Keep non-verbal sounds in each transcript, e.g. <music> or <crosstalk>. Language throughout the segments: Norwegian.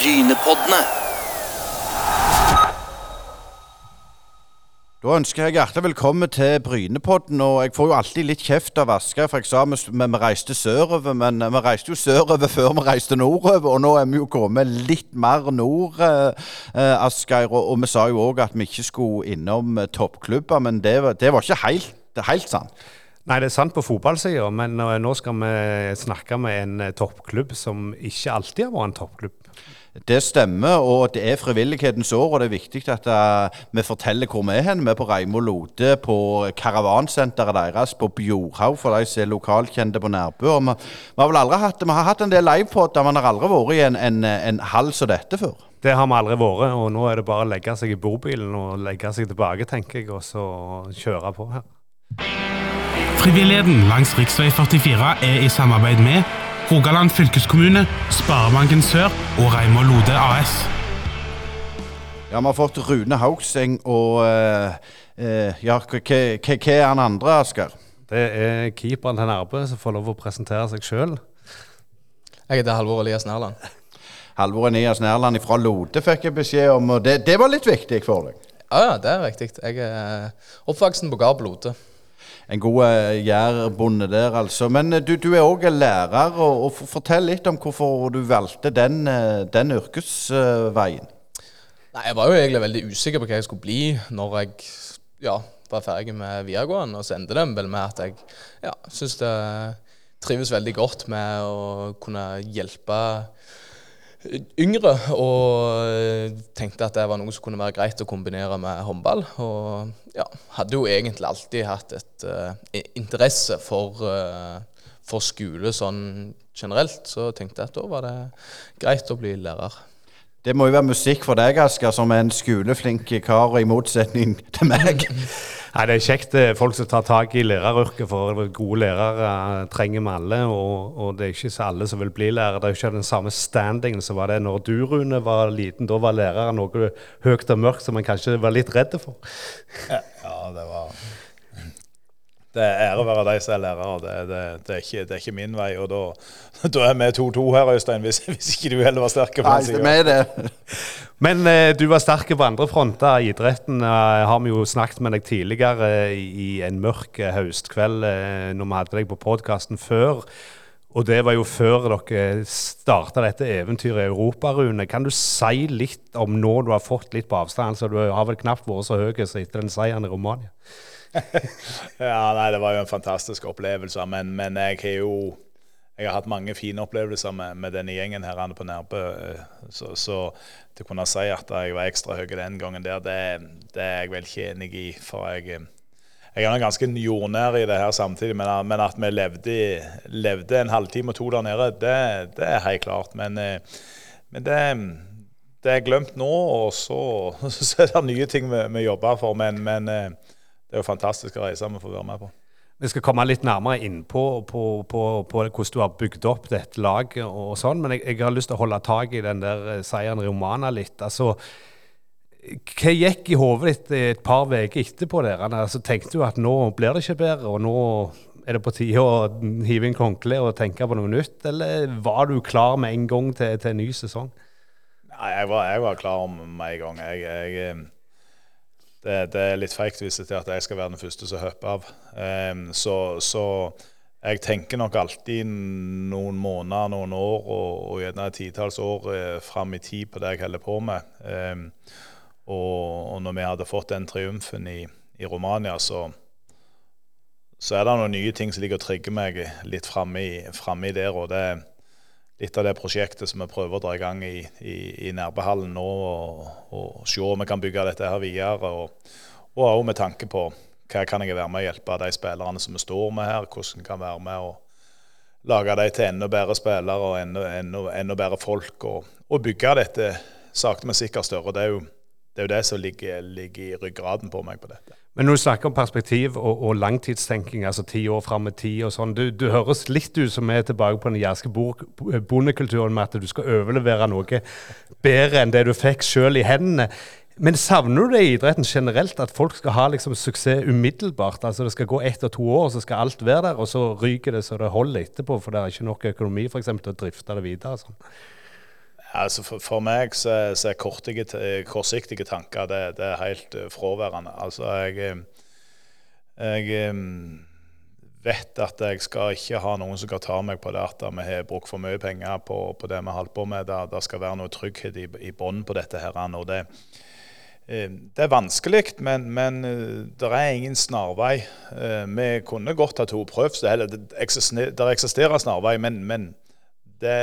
Brynepoddene. Da ønsker jeg hjertelig velkommen til Brynepodden. og Jeg får jo alltid litt kjeft av Asker, for jeg sa vi, vi reiste sørover. Men vi reiste jo sørover <laughs> før vi reiste nordover, og nå er vi jo kommet litt mer nord, eh, eh, Asgeir. Og, og vi sa jo òg at vi ikke skulle innom eh, toppklubber, men det, det var ikke helt, helt sant. Nei, det er sant på fotballsida, men eh, nå skal vi snakke med en eh, toppklubb som ikke alltid har vært en toppklubb. Det stemmer, og det er frivillighetens år, og det er viktig at eh, vi forteller hvor vi er hen. Vi er på Reimo Lode, på karavansenteret deres på Bjorhaug, for de som er lokalkjente på Nærbø. Vi, vi har vel aldri hatt, vi har hatt en del livepodder, men har aldri vært i en, en, en hall som dette før. Det har vi aldri vært, og nå er det bare å legge seg i bobilen og legge seg tilbake, tenker jeg, og så kjøre på her. Frivilligheten langs rv. 44 er i samarbeid med Rogaland fylkeskommune, Sparebanken Sør og Reimar Lode AS. Ja, vi har fått Rune Haugseng, og eh, eh, ja, hva er han andre, Asker? Det er keeperen til Nærbø som får lov å presentere seg sjøl. Jeg heter Halvor Elias Nærland. Halvor Elias Nærland fra Lode fikk jeg beskjed om, og det, det var litt viktig for deg. Ja, ja, det er viktig. Jeg er oppvoksen på gard på Lote. En god eh, jærbonde der, altså. Men eh, du, du er òg lærer, og, og fortell litt om hvorfor du valgte den, eh, den yrkesveien. Nei, Jeg var jo egentlig veldig usikker på hva jeg skulle bli når jeg ja, var ferdig med videregående. Og så endte det vel med at jeg ja, syns det trives veldig godt med å kunne hjelpe yngre. Og tenkte at det var noe som kunne være greit å kombinere med håndball. Og ja, hadde jo egentlig alltid hatt et uh, interesse for, uh, for skole sånn generelt. Så tenkte jeg at da var det greit å bli lærer. Det må jo være musikk for deg, Asker, som er en skoleflink kar, i motsetning til meg. <laughs> Nei, Det er kjekt det er folk som tar tak i læreryrket, for gode lærere eh, trenger vi alle. Og, og det er ikke så alle som vil bli lærer. Det er jo ikke den samme standingen som var det når du, Rune, var liten. Da var læreren noe høyt og mørkt som man kanskje var litt redd for. Ja, det var Det er ære å være de som er lærere. Det, det, det, er ikke, det er ikke min vei. Og da, <laughs> da er vi 2-2 her, Øystein, hvis, hvis ikke du heller var sterk på den det. Men eh, du var sterk på andre fronter. Idretten eh, har vi jo snakket med deg tidligere eh, i en mørk eh, høstkveld eh, når vi hadde deg på podkasten før. Og det var jo før dere starta dette eventyret i Europa, Rune. Kan du si litt om nå du har fått litt på avstand? Altså, du har vel knapt vært så høy som etter den seieren i Romania. <laughs> Ja, nei, det var jo en fantastisk opplevelse. Men, men jeg har jo jeg har hatt mange fine opplevelser med, med denne gjengen her på Nærbø. eh, Så, så til å kunne si at jeg var ekstra høy den gangen der, det, det er jeg vel ikke enig i. For jeg, eh, jeg er ganske jordnær i det her samtidig, men, men at vi levde, levde en halvtime og to der nede, det, det er helt klart. Men, eh, men det, det er glemt nå, og så, <laughs> så er det nye ting vi, vi jobber for. Men, men eh, det er jo fantastisk å reise med for å være med på. Vi skal komme litt nærmere inn på, på, på, på hvordan du har bygd opp dette laget og sånn, men jeg, jeg har lyst til å holde tak i den der eh, seieren i Romana litt. Altså, hva gikk i hodet ditt et par uker etterpå? der? Altså, tenkte du at nå blir det ikke bedre, og nå er det på tide å hive inn håndkleet og tenke på noe nytt? Eller var du klar med en gang til, til en ny sesong? Nei, jeg var, jeg var klar med en gang. Jeg, jeg, eh, det, det er litt feigt hvis det er at jeg skal være den første som hopper av. Um, så, så jeg tenker nok alltid noen måneder, noen år og, og gjerne et titalls år eh, fram i tid på det jeg holder på med. Um, og, og når vi hadde fått den triumfen i, i Romania, så, så er det noen nye ting som ligger og trigger meg litt framme i, i der. og det litt av det prosjektet som vi prøver å dra i gang i, i, i Nærbehallen nå, og, og se om vi kan bygge dette her videre. Og, og med tanke på hva kan jeg være med å hjelpe de spillerne som vi står med her, hvordan kan være med å lage dem til enda bedre spillere og enda, enda, enda bedre folk, og, og bygge dette sakte, men sikkert større. Det er jo det, er jo det som ligger, ligger i ryggraden på meg på dette. Men når du snakker om perspektiv og, og langtidstenking, altså ti år fram i tid og sånn, du, du høres litt ut som vi er tilbake på den jærske bondekulturen med at du skal overlevere noe bedre enn det du fikk sjøl i hendene. Men savner du det i idretten generelt, at folk skal ha liksom suksess umiddelbart? Altså Det skal gå ett og to år, så skal alt være der, og så ryker det så det holder etterpå, for det er ikke nok økonomi for eksempel, til å drifte det videre? Sånn. Altså for, for meg så, så er kortige, kortsiktige tanker det, det er helt uh, fraværende. Altså jeg, jeg um, vet at jeg skal ikke ha noen som kan ta meg på det at vi har brukt for mye penger på, på det vi holder på med. Det, det skal være noe trygghet i, i bånn på dette. her, og det, det er vanskelig, men, men det er ingen snarvei. Vi kunne godt ha to prøvd. Det, det eksisterer snarvei, men, men det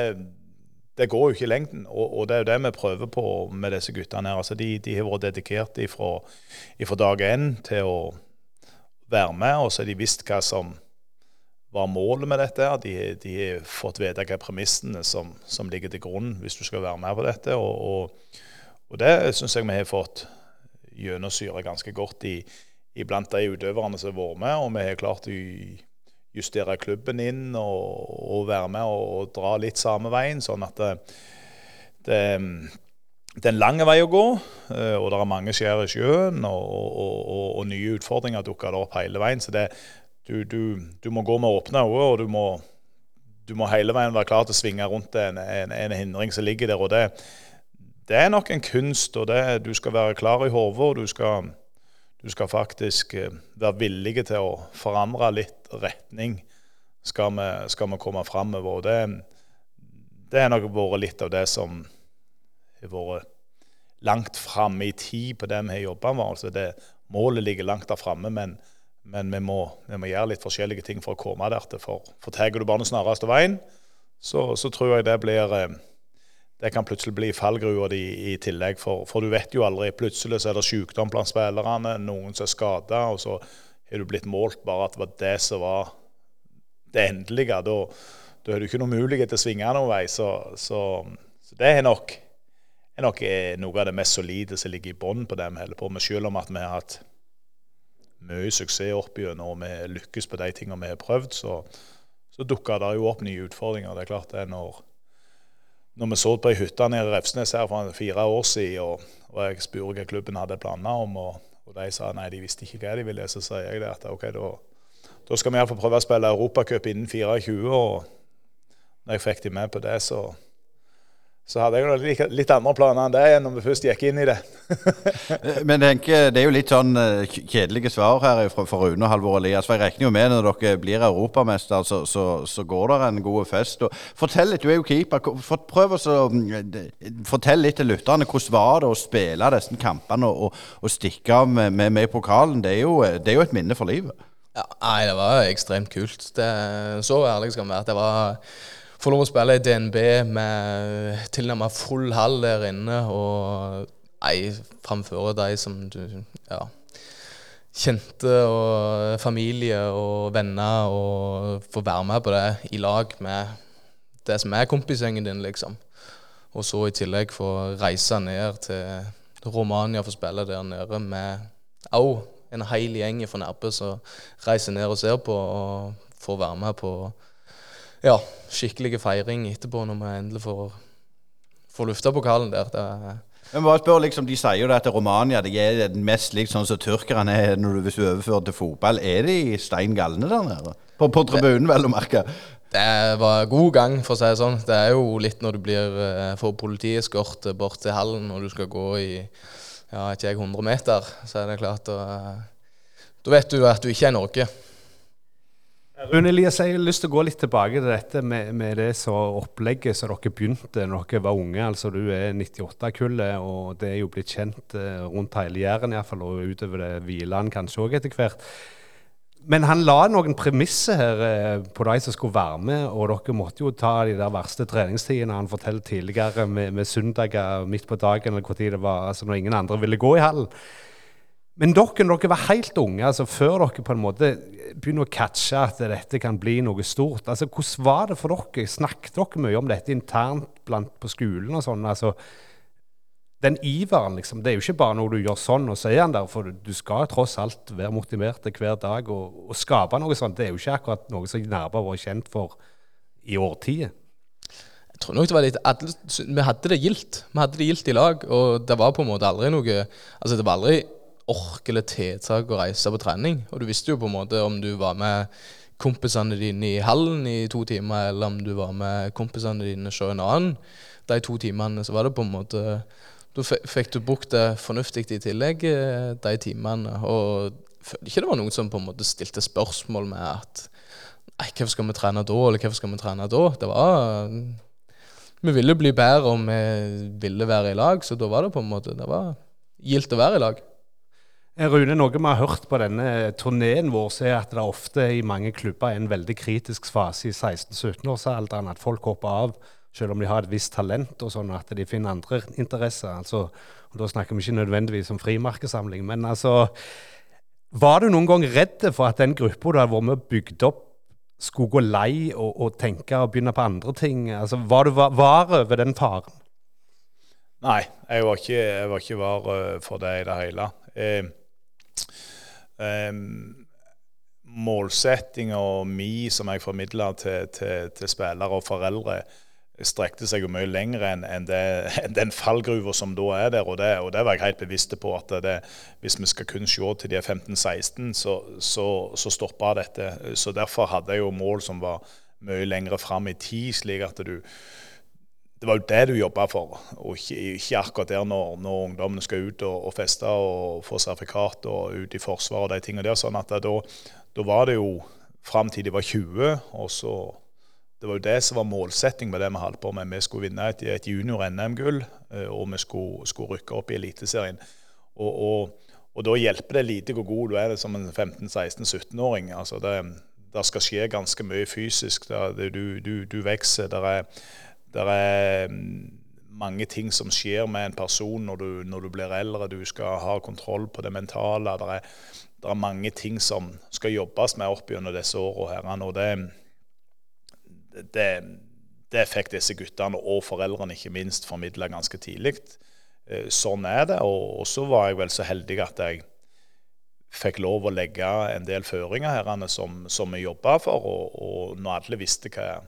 det går jo ikke i lengden. Og, og, det er jo det vi prøver på med disse guttene. her. Altså de, de, har vært dedikert fra dag én til å være med, og så har de visst hva som var målet med dette. De, de har fått vite hva premissene som, som, ligger til grunn hvis du skal være med på dette. Og, og, og det syns jeg vi har fått gjennomsyre ganske godt i, iblant de utøverne som har vært med. Og vi har klart å justere klubben inn og, og være med og, og, dra litt samme veien. Sånn at det, det, det, er en lang vei å gå, eh, og det er mange skjær i sjøen. Og, og, nye utfordringer dukker opp hele veien. Så det, du, du, du, må gå med åpne øyne, og du må, du må, hele veien være klar til å svinge rundt en, en, en hindring som ligger der. og det, det er nok en kunst, og det, du skal være klar i hodet, du skal du skal faktisk eh, være villig til å forandre litt retning skal vi, skal vi komme framover. Det, det har nok vært litt av det som har vært langt framme i tid på det vi har jobba med. Altså det, målet ligger langt der framme, men, men vi, må, vi, må, gjøre litt forskjellige ting for å komme der. For, for tar du bare den snareste veien, så, så, tror jeg det blir eh, det kan plutselig bli fallgrua di i tillegg. For, for, du vet jo aldri. Plutselig så er det sykdom blant spillerne, noen som er skada, og så har du blitt målt bare at det var det som var det endelige. Da, har du ikke noen mulighet til å svinge noen vei. Så, så, så det er nok, er nok, eh, noe av det mest solide som ligger i bunnen på det vi holder på med. Selv om at vi har hatt mye suksess opp gjennom og vi lykkes på de tingene vi har prøvd, så, så dukker det jo opp nye utfordringer. Det er klart det er når når vi så på ei hytte nede i Refsnes her for fire år siden, og, og jeg spurte hva klubben hadde planer om, og, og, de sa nei, de visste ikke hva de ville, så sier jeg det at OK, da, da skal vi iallfall prøve å spille Europacup innen 24. Og når jeg fikk de med på det, så så hadde jeg litt andre planer enn det når vi først gikk inn i det. <laughs> Men Henke, det er jo litt sånn eh, kjedelige svar her fra, fra Rune og Halvor Elias. For jeg regner jo med når dere blir europamester, så, så, så går det en god fest. Og fortell litt, du er jo keeper. For, prøv å mm, fortell litt til lytterne. Hvordan var det å spille disse kampene og, og, og stikke av med, med, med, pokalen? Det er, jo, det er jo et minne for livet. Ja, nei, det var ekstremt kult. Det, så ærlig skal vi være. Det var få lov å spille i DNB med tilnærmet full hall der inne, og ei framføre de som du ja, kjente, og familie og venner, og få være med på det i lag med det som er kompisgjengen din, liksom. Og så i tillegg få reise ned til Romania for å spille der nede med òg en hel gjeng fra Nærbø som reiser ned og ser på, og får være med på ja, skikkelig feiring etterpå, når vi endelig får, får lufta pokalen der. Det, men bare spør, liksom, De sier jo det at Romania det er den mest likt sånn som tyrkerne er når du, hvis du overfører til fotball. Er de stein galne der nede? På, på tribunen, vel å merke. Det var god gang, for å si det sånn. Det er jo litt når du blir uh, får politieskorte bort til hallen og du skal gå i ja, ikke jeg 100 meter, så er det klart Da, da vet du at du ikke er i Norge. Rune Elias, jeg har lyst til å gå litt tilbake til dette med, med det så opplegget som dere begynte når dere var unge. Altså Du er 98-kullet, og det er jo blitt kjent eh, rundt hele Jæren iallfall, og utover det Hviland kanskje òg etter hvert. Men han la noen premisser her eh, på de som skulle være med, og dere måtte jo ta de der verste treningstidene han forteller tidligere, med, med søndager midt på dagen eller hvor tid det var, altså når ingen andre ville gå i hallen. Men dere, når dere var helt unge, altså før dere på en måte begynner å catche at dette kan bli noe stort, altså hvordan var det for dere? Snakket dere mye om dette internt blant, på skolen og sånn? altså den iveren, liksom, det er jo ikke bare noe du gjør sånn, og så er der. For du skal tross alt være motivert hver dag og, og, skape noe sånt. Det er jo ikke akkurat noe som Nærbø har vært kjent for i årtier. Jeg tror nok det var litt Vi hadde det gildt. Vi hadde det gildt i lag, og det var på en måte aldri noe Altså, det var aldri ork eller tiltak å reise på trening. Og du visste jo på en måte om du var med kompisene dine i hallen i to timer, eller om du var med kompisene dine så en annen de to timene så var det på en måte Da fikk du brukt det fornuftig i tillegg, eh, de timene. Og følte ikke det var noen som på en måte stilte spørsmål med at Nei, hvorfor skal vi trene da, eller hvorfor skal vi trene da? Det var Vi ville bli bedre om vi ville være i lag, så da var det på en måte Det var gildt å være i lag. Eh, Rune, noe vi har hørt på denne turneen vår, er at det ofte i mange klubber er en veldig kritisk fase i 16-17-årsalderen. At folk hopper av selv om de har et visst talent, og sånn at de finner andre interesser. Altså, og Da snakker vi ikke nødvendigvis om frimarkedssamling, men altså Var du noen gang redd for at den gruppa du har vært med og bygd opp, skulle gå lei og, og, tenke og begynne på andre ting? Altså, Var du var over den faren? Nei, jeg var ikke, jeg var ikke var for det i det hele. Eh, eh, målsettinga mi som jeg formidla til, til, til, spillere og foreldre, strekte seg jo mye lenger enn en <laughs> en den fallgruva som da er der. Og det, og det, var jeg helt bevisst på at det, hvis vi skal kun se til de er 15-16, så, så, så stoppa dette. Så derfor hadde jeg jo mål som var mye lengre fram i tid, slik at du det var jo det du jobba for, og ikke, ikke, akkurat der når, når ungdommene skal ut og, og feste og få sertifikat og ut i forsvar og de tingene der. sånn at da, da var det jo fram til de var 20, og så Det var jo det som var målsetting med det vi holdt på med. Vi skulle vinne et, et junior-NM-gull, og vi skulle, skulle, rykke opp i Eliteserien. Og, og, og, da hjelper det lite hvor god du er som en 15-16-17-åring. Altså det, det, skal skje ganske mye fysisk. Det, du, du, du vokser. Det er det er mange ting som skjer med en person når du, når du blir eldre. Du skal ha kontroll på det mentale. Det er, det er mange ting som skal jobbes med opp gjennom disse årene. Og det, det, det, fikk disse guttene, og foreldrene ikke minst, formidla ganske tidlig. Sånn er det. Og, så var jeg vel så heldig at jeg fikk lov å legge en del føringer her som, som vi jobba for. Og, og når alle visste hva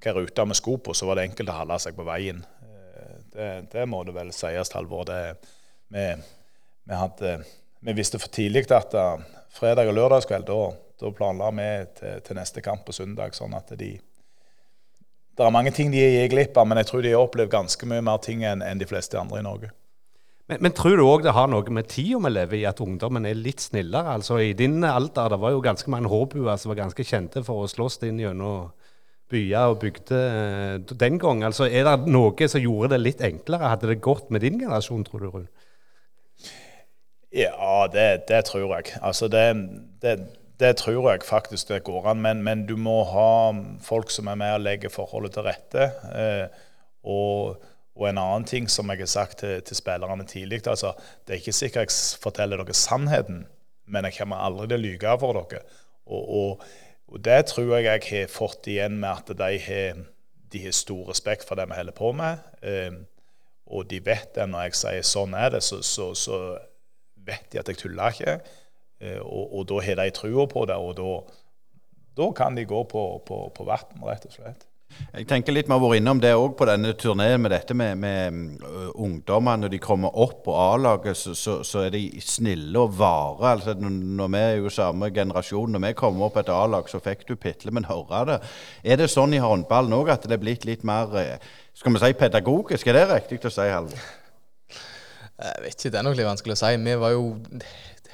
hva ruta vi skulle på, så var det enkelt å holde seg på veien. Eh, det, det må det vel sies, Halvor. Vi, vi, vi, visste for tidlig at uh, fredag og lørdagskveld, da, da planla vi til, til, neste kamp på søndag. sånn at de Det er mange ting de gir glipp av, men jeg tror de har opplevd ganske mye mer ting enn, en de fleste andre i Norge. Men, men, tror du òg det har noe med tida vi lever i, at ungdommen er litt snillere? Altså I din alder det var jo ganske mange hårbuer som var ganske kjente for å slåss inn gjennom byer og bygder eh, den gang? Altså, er det noe som gjorde det litt enklere? Hadde det gått med din generasjon, tror du, Rune? Ja, det, det, tror jeg. Altså, det, det, det, tror jeg faktisk det går an. Men, men, du må ha folk som er med og legger forholdet til rette. Eh, og, og, en annen ting som jeg har sagt til, til spillerne tidlig, altså, det er ikke sikkert jeg forteller dere sannheten, men jeg kommer aldri til å lyve for dere. og, og og Det tror jeg jeg har fått igjen med at de har, de har stor respekt for det vi holder på med. Eh, og de vet det når jeg sier sånn er det, så, så, så vet de at jeg tuller ikke. Eh, og, og, da har de trua på det, og da, da kan de gå på, på, på vann, rett og slett. Jeg tenker litt Vi har vært innom det òg på denne turneen, med dette med, med ungdommene. Når de kommer opp på A-laget, så, så, så, er de snille og vare. Altså, når Vi er jo samme generasjon. Når vi kommer opp et A-lag, så fikk du pitle, men høre det. Er det sånn i håndballen òg at det er blitt litt mer skal vi si pedagogisk? Er det riktig å si, Halvor? Jeg vet ikke, det er nok litt vanskelig å si. Vi var jo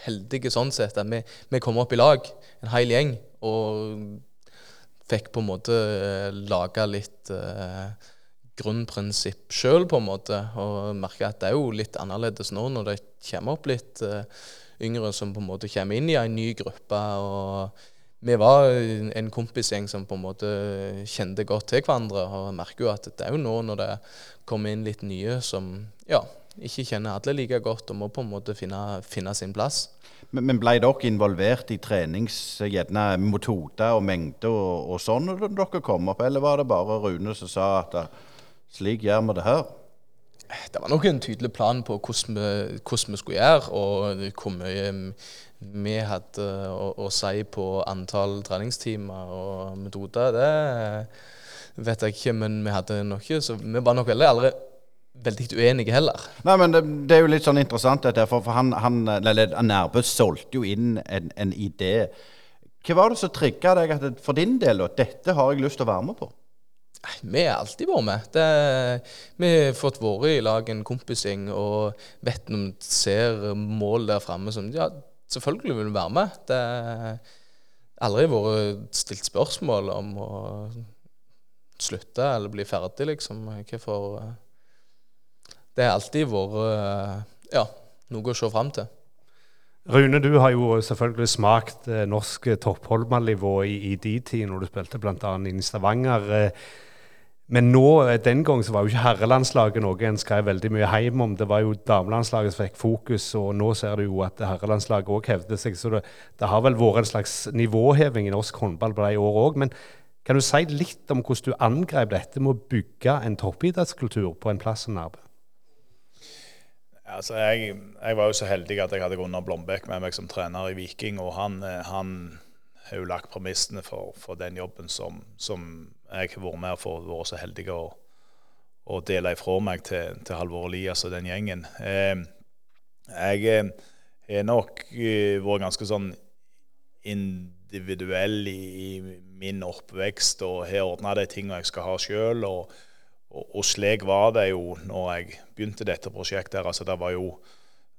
heldige sånn sett at vi, vi kom opp i lag, en hel gjeng. og fikk på en måte eh, laga litt uh, grunnprinsipp sjøl, på en måte. Og merka at det er jo litt annerledes nå når det kommer opp litt uh, yngre som på en måte kommer inn i en ny gruppe. og vi var en kompisgjeng som på en måte kjente godt til hverandre. Og merker jo at det er jo nå når det kommer inn litt nye som ja, ikke kjenner alle like godt og må på en måte finne, finne sin plass. Men, men ble dere involvert i trenings gjerne metoder og mengde og, og sånn når dere kom opp, eller var det bare Rune som sa at slik gjør vi det her? Det var nok en tydelig plan på hvordan vi, hvordan vi skulle gjøre, og hvor mye vi hadde å, å, si på antall treningstimer og metoder. Det vet jeg ikke, men vi hadde noe, så vi var nok veldig aldri veldig uenige heller. Nei, men det, det, er jo litt sånn interessant, dette, for, for han, han, eller Nærbø solgte jo inn en, en, idé. Hva var det som trigga deg at for din del at dette har jeg lyst til å være med på? Vi har alltid vært med. Det, vi har fått vært i lag en kompising og vet når vi ser mål der framme som Ja, selvfølgelig vil vi være med. Det har aldri vært stilt spørsmål om å slutte eller bli ferdig, liksom. Hvorfor Det har alltid vært ja, noe å se fram til. Rune, du har jo selvfølgelig smakt eh, norsk topphåndballnivå i, i de tid, når du spilte bl.a. i Stavanger. Eh, men nå, eh, den gang så var jo ikke herrelandslaget noe en skrev veldig mye hjem om. Det var jo damelandslaget som fikk fokus, og nå ser du jo at herrelandslaget òg hevder seg. Så det, det, har vel vært en slags nivåheving i norsk håndball på de år òg. Men kan du si litt om hvordan du angrep dette med å bygge en toppidrettskultur på en plass som Nærbø? Altså, jeg, jeg, var jo så heldig at jeg hadde Gunnar Blombekk med meg som trener i Viking. Og han, eh, han har jo lagt premissene for, for, den jobben som, som jeg har vært med og for, vært så heldig å, å dele ifra meg til, til Halvor Elias og den gjengen. Eh, jeg har nok eh, vært ganske sånn individuell i, i min oppvekst og har ordna de tingene jeg skal ha sjøl. Og, og, og, slik var det jo når jeg begynte dette prosjektet. altså det var jo,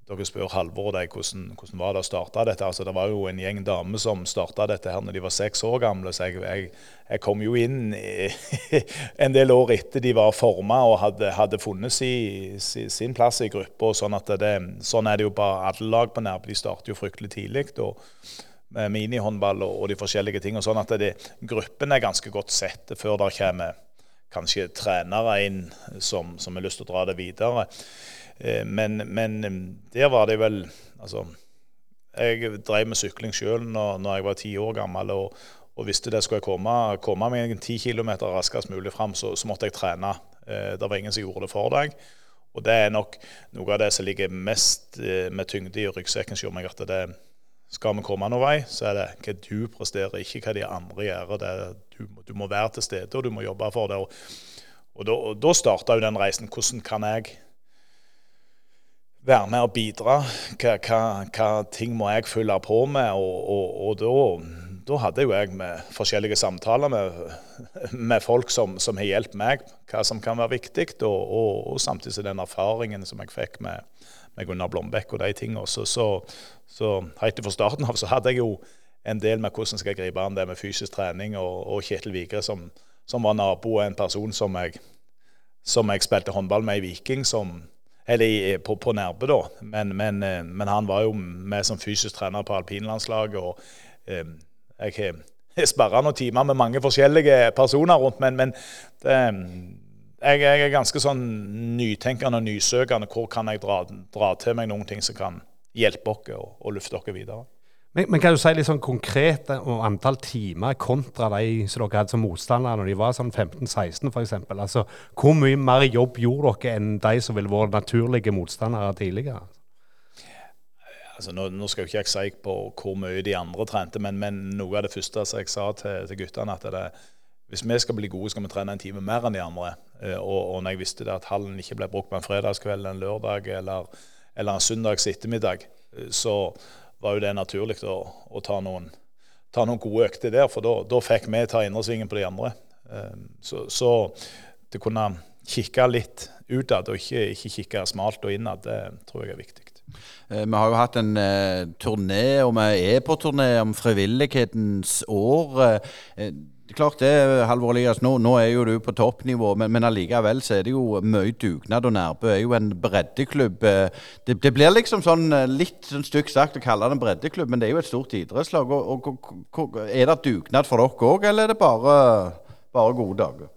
Dere spør Halvor deg hvordan, hvordan var det å starte dette. altså Det var jo en gjeng damer som starta dette her når de var seks år gamle. Så jeg, jeg, jeg kom jo inn <laughs> en del år etter de var forma og hadde, hadde funnet si, si, sin plass i gruppa. Sånn, sånn er det jo bare alle lag på Nærbø. De starter jo fryktelig tidlig. og med minihåndball og, og de forskjellige tingene. Sånn at det, gruppen er ganske godt sett før det kommer kanskje trenere inn som, som har lyst til å dra det videre. Eh, men, men eh, der var det vel Altså, jeg drev med sykling sjøl når, når, jeg var ti år gammel. og, og visste det skulle jeg komme, komme meg ti km raskest mulig fram, så, så, måtte jeg trene. Eh, det var ingen som gjorde det for deg. Og det er nok noe av det som ligger mest med tyngde i ryggsekken hos meg. at det, skal vi komme noen vei, så er det hva du presterer, ikke hva de andre gjør. Du, du, må være til stede, og du må jobbe for det. Og, og da, da starta jo den reisen. Hvordan kan jeg være med og bidra? Hva, hva, hva ting må jeg fylle på med? Og, og, og da, da, hadde jo jeg med forskjellige samtaler med, med folk som, som, har hjulpet meg, hva som kan være viktig, og, samtidig den erfaringen som jeg fikk med, med Gunnar Blombekk og de tingene. Så, så, så helt fra starten av så hadde jeg jo en del med hvordan skal jeg gripe an det med fysisk trening, og, og Kjetil Vigre, som, som, var nabo og en person som jeg, som jeg spilte håndball med i Viking, som, eller på, på Nærbø, da. Men, men, eh, men, han var jo med som fysisk trener på alpinlandslaget. og eh, Jeg har sparra noen timer med mange forskjellige personer rundt, men, men det, jeg, jeg, er ganske sånn nytenkende og nysøkende. Hvor kan jeg dra, dra til meg noen ting som kan hjelpe oss og, og løfte dere videre. Men, men, kan du si litt sånn konkret om antall timer kontra de som dere hadde som motstandere når de var sånn 15-16 f.eks.? Altså, hvor mye mer jobb gjorde dere enn de som ville vært naturlige motstandere tidligere? Altså, nå, nå, skal jo ikke jeg si på hvor mye de andre trente, men, men noe av det første jeg sa til, til guttene, at det, hvis vi skal bli gode, skal vi trene en time mer enn de andre. Eh, og, og når jeg visste det at hallen ikke ble brukt på en fredagskveld, en lørdag eller eller en søndags ettermiddag, så var jo det naturlig å, å ta, noen, ta, noen, gode økter der. For da fikk vi ta indresvingen på de andre. Ehm, så, så det kunne kikke litt utad og ikke, ikke kikke smalt og innad, det tror jeg er viktig. Eh, vi har jo hatt en eh, turné, og vi er på turné om frivillighetens år. Eh, klart det, Halvor Elias. Nå, nå, er jo du på toppnivå, men, men allikevel så er det jo mye dugnad. Og Nærbø er jo en breddeklubb. Eh, det, det, blir liksom sånn eh, litt sånn stygt sagt å kalle det en breddeklubb, men det er jo et stort idrettslag. Og, og, er det dugnad for dere òg, eller er det bare, bare gode dager?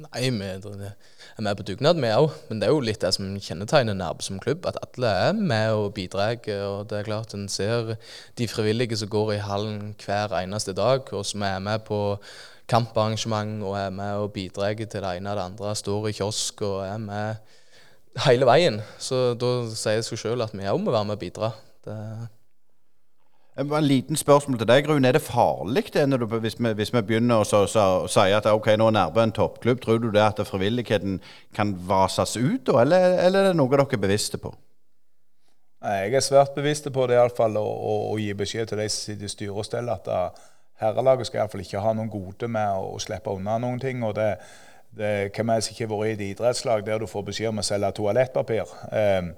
Nei, vi er med på dugnad, vi òg. Men det er jo litt det som kjennetegner Nærbø som klubb. At alle er med og bidrar. Og det er klart en ser de frivillige som går i hallen hver eneste dag, og som er med på kamparrangement og er med og bidrar til det ene og det andre. Står i kiosk og er med hele veien. Så da sier det seg sjøl at vi òg må være med og bidra. Det en liten spørsmål til deg, Rune. Er det farlig det du, hvis, vi, hvis, vi, begynner å si at ok, nå er Nærbø en toppklubb? Tror du det at frivilligheten kan vases ut, eller, eller er det noe dere er bevisste på? Jeg er svært bevisst på det, iallfall, å, å, å gi beskjed til de som sitter i styre og steller, at herrelaget skal iallfall ikke ha noen gode med å, slippe unna noen ting. og det det, hvem er ikke har vært i et idrettslag der du får beskjed om å selge toalettpapir? Eh,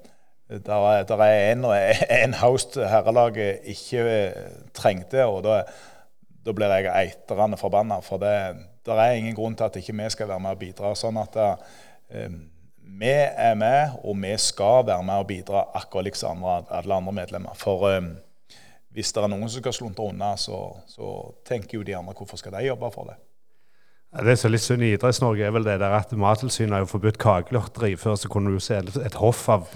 der er, der er en, en host herrelaget ikke trengte, og da, da blir jeg eitrende forbanna. For det, der er ingen grunn til at ikke vi skal være med og bidra. Sånn at eh, vi er med, og vi skal være med og bidra akkurat liksom alle andre medlemmer. For eh, hvis det er noen som skal sluntre unna, så, så tenker jo de andre hvorfor skal de jobbe for det. Det som er litt synd i Idretts-Norge, er vel det der at Mattilsynet har jo forbudt kakelotteri. Før så kunne du se et hoff av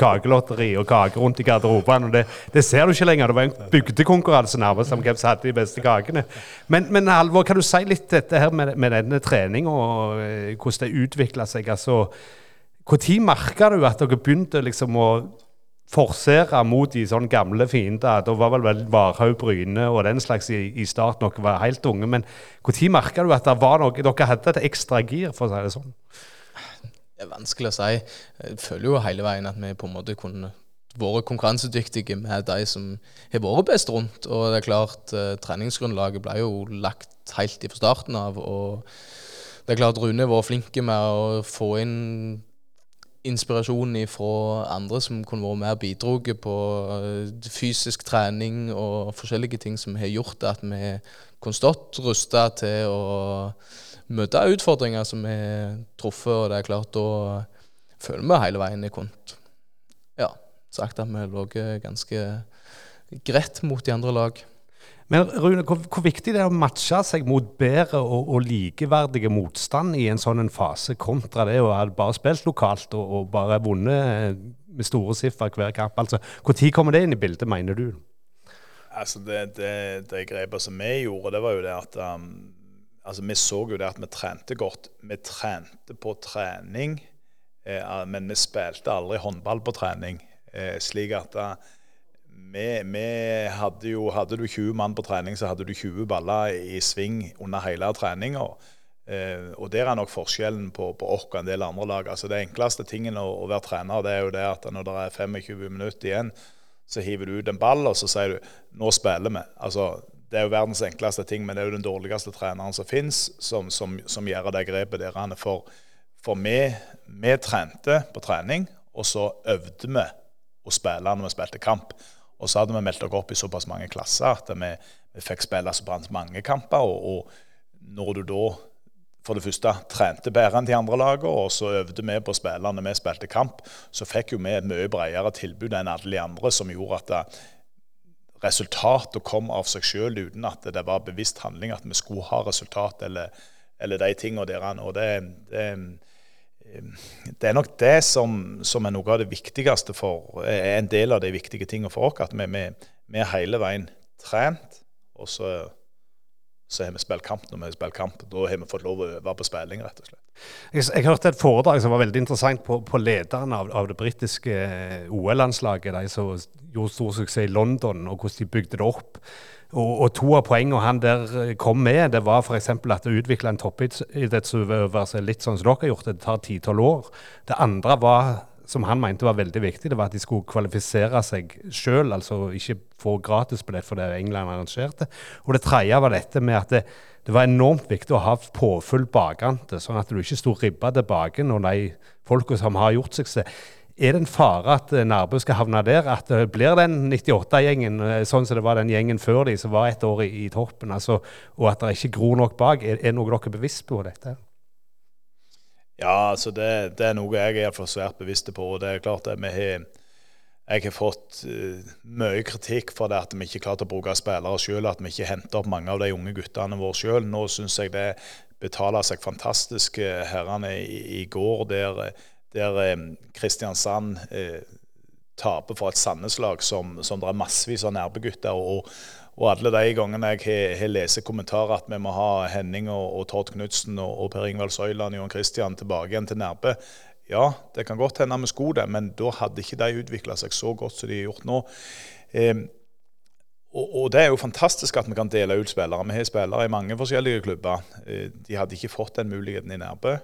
kakelotteri og kake rundt i garderobene. Det, det, ser du ikke lenger. Det var en bygdekonkurranse nærmest om hvem som hadde de beste kakene. Men, men Alvor, kan du si litt dette her med, med denne treninga og eh, hvordan det utvikla seg? Altså, Når merka du at dere begynte liksom å forsere mot de sånne gamle fiender. Da var vel vel Varhaug, Bryne og den slags i, i starten dere var helt unge. Men når merka du at noe, dere hadde et ekstra gir, for å si det sånn? Det er vanskelig å si. Jeg føler jo hele veien at vi på en måte kunne vært konkurransedyktige med de som har vært best rundt. Og det er klart, eh, treningsgrunnlaget ble jo lagt helt fra starten av. og det er klart Rune var flinke med å få inn inspirasjon fra andre som kunne vært og bidratt på eh, fysisk trening og forskjellige ting som har gjort at vi kunne stått rusta til å møte utfordringer som vi har truffet. Og det er klart, da føler vi hele veien i kont. ja, sagt at vi lå ganske greit mot de andre lag. Men Rune, hvor, hvor, viktig det er å matche seg mot bedre og, og likeverdige motstand i en sånn fase, kontra det å ha bare spilt lokalt og, og bare vunnet med store siffer hver kamp. Altså, Når kommer det inn i bildet, mener du? Altså, Det, det, det grepet som vi gjorde, det var jo det at um, altså, Vi så jo det at vi trente godt. Vi trente på trening, eh, men vi spilte aldri håndball på trening. Eh, slik at uh, vi, vi, hadde jo Hadde du 20 mann på trening, så hadde du 20 baller i sving under hele treninga. Eh, og der er nok forskjellen på, på oss og en del andre lag. Altså Det enkleste tingen å, å, være trener det er jo det at når det er 25 minutter igjen, så hiver du ut en ball og så sier du 'nå spiller vi'. Altså, Det er jo verdens enkleste ting, men det er jo den dårligste treneren som fins, som, som, som, gjør det grepet der. For, for vi, vi trente på trening, og så øvde vi å spille når vi spilte kamp. Og så hadde vi meldt oss opp i såpass mange klasser at vi, vi fikk spille såpass mange kamper. Og, og, når du da for det første trente bedre enn de andre lagene, og så øvde vi på spillerne vi spilte kamp, så fikk jo vi et mye bredere tilbud enn alle de andre, som gjorde at det, resultatet kom av seg sjøl uten at det var bevisst handling at vi skulle ha resultat eller, eller de tingene der. Og det, det det er nok det som, som, er noe av det viktigste for er en del av de viktige tingene for oss. At vi, vi, vi er hele veien trent, og så, så har vi spilt kamp når vi har spilt kamp. Da har vi fått lov å øve på spilling, rett og slett. Jeg, jeg hørte et foredrag som var veldig interessant på, på lederen av, av, det britiske eh, OL-landslaget. De som gjorde stor suksess i London, og hvordan de bygde det opp. Og, og, to av poengene han der eh, kom med, det var f.eks. at å utvikle en toppidrettsøvelse litt sånn som dere har gjort, det tar ti-tolv år. Det andre var, som han mente var veldig viktig, det var at de skulle kvalifisere seg sjøl, altså ikke få gratisbillett for det England arrangerte. Og det tredje var dette med at det, det var enormt viktig å ha påfyll bakante, sånn at du ikke sto ribba tilbake når de folka som har gjort suksess er det en fare at eh, Nærbø skal havne der? At det blir den 98-gjengen, eh, sånn som det var den gjengen før de, som var et år i, i toppen? Altså, og at det ikke gror nok bak? Er, er noe dere er bevisst på dette? Ja, altså det, det er noe jeg er for svært bevisst på. og det er klart at vi har jeg har fått uh, mye kritikk for det at vi ikke klarte å bruke spillere sjøl, at vi ikke henter opp mange av de unge guttene våre sjøl. Nå syns jeg det betaler seg fantastisk herrene i, i går, der der eh, Kristiansand eh, taper for et Sandnes-lag som, som, det er massevis av nærbegutter. Og, og alle de gangene jeg har lest kommentarer at vi må ha Henning og, og Tord Knutsen og, og Per Ingvald Søyland og Johan Christian tilbake igjen til Nærbø. Ja, det kan godt hende vi skulle det, men da hadde ikke de utvikla seg så godt som de har gjort nå. Eh, og, det er jo fantastisk at vi kan dele ut spillere. Vi har spillere i mange forskjellige klubber. Eh, de hadde ikke fått den muligheten i Nærbø.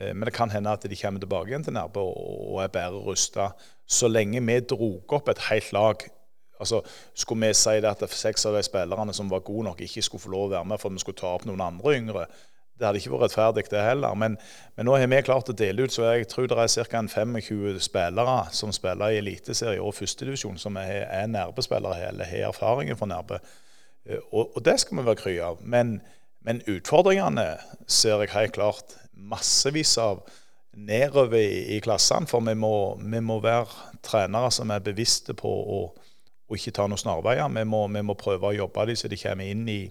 Eh, men det kan hende at de kommer tilbake igjen til Nærbø og er bedre rusta. Så lenge vi drog opp et helt lag altså Skulle vi si det at seks av de spillerne som var gode nok, ikke skulle få lov å være med for vi skulle ta opp noen andre yngre, det hadde ikke vært rettferdig, det heller. Men, men, nå har vi klart å dele ut, så jeg tror det er ca. 25 spillere som spiller i Eliteserie og førstedivisjon, som er, er Nærbø-spillere eller har erfaringen fra Nærbø. Eh, og, og, det skal vi være kry av. Men, men, utfordringene ser jeg helt klart massevis av nedover i, i klassene. For vi må, vi må, være trenere som er bevisste på å, å ikke ta noen snarveier. Vi må, vi må prøve å jobbe dem så de kommer inn i